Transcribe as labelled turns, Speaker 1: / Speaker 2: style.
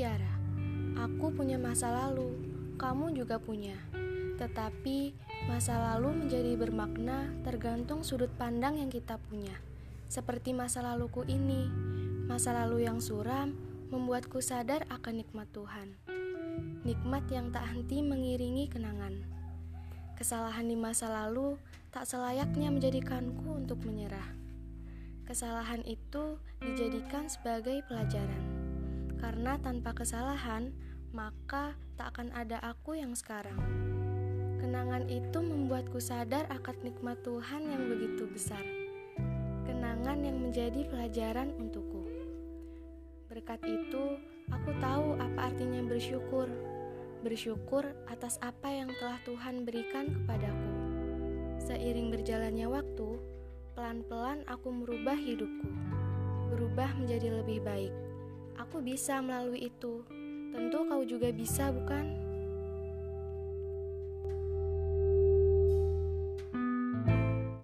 Speaker 1: Tiara. Aku punya masa lalu, kamu juga punya. Tetapi masa lalu menjadi bermakna tergantung sudut pandang yang kita punya. Seperti masa laluku ini, masa lalu yang suram membuatku sadar akan nikmat Tuhan. Nikmat yang tak henti mengiringi kenangan. Kesalahan di masa lalu tak selayaknya menjadikanku untuk menyerah. Kesalahan itu dijadikan sebagai pelajaran, karena tanpa kesalahan maka tak akan ada aku yang sekarang. Kenangan itu membuatku sadar akan nikmat Tuhan yang begitu besar. Kenangan yang menjadi pelajaran untukku. Berkat itu, aku tahu apa artinya bersyukur. Bersyukur atas apa yang telah Tuhan berikan kepadaku. Seiring berjalannya waktu, pelan-pelan aku merubah hidupku. Berubah menjadi lebih baik. Aku bisa melalui itu Tentu kau juga bisa, bukan?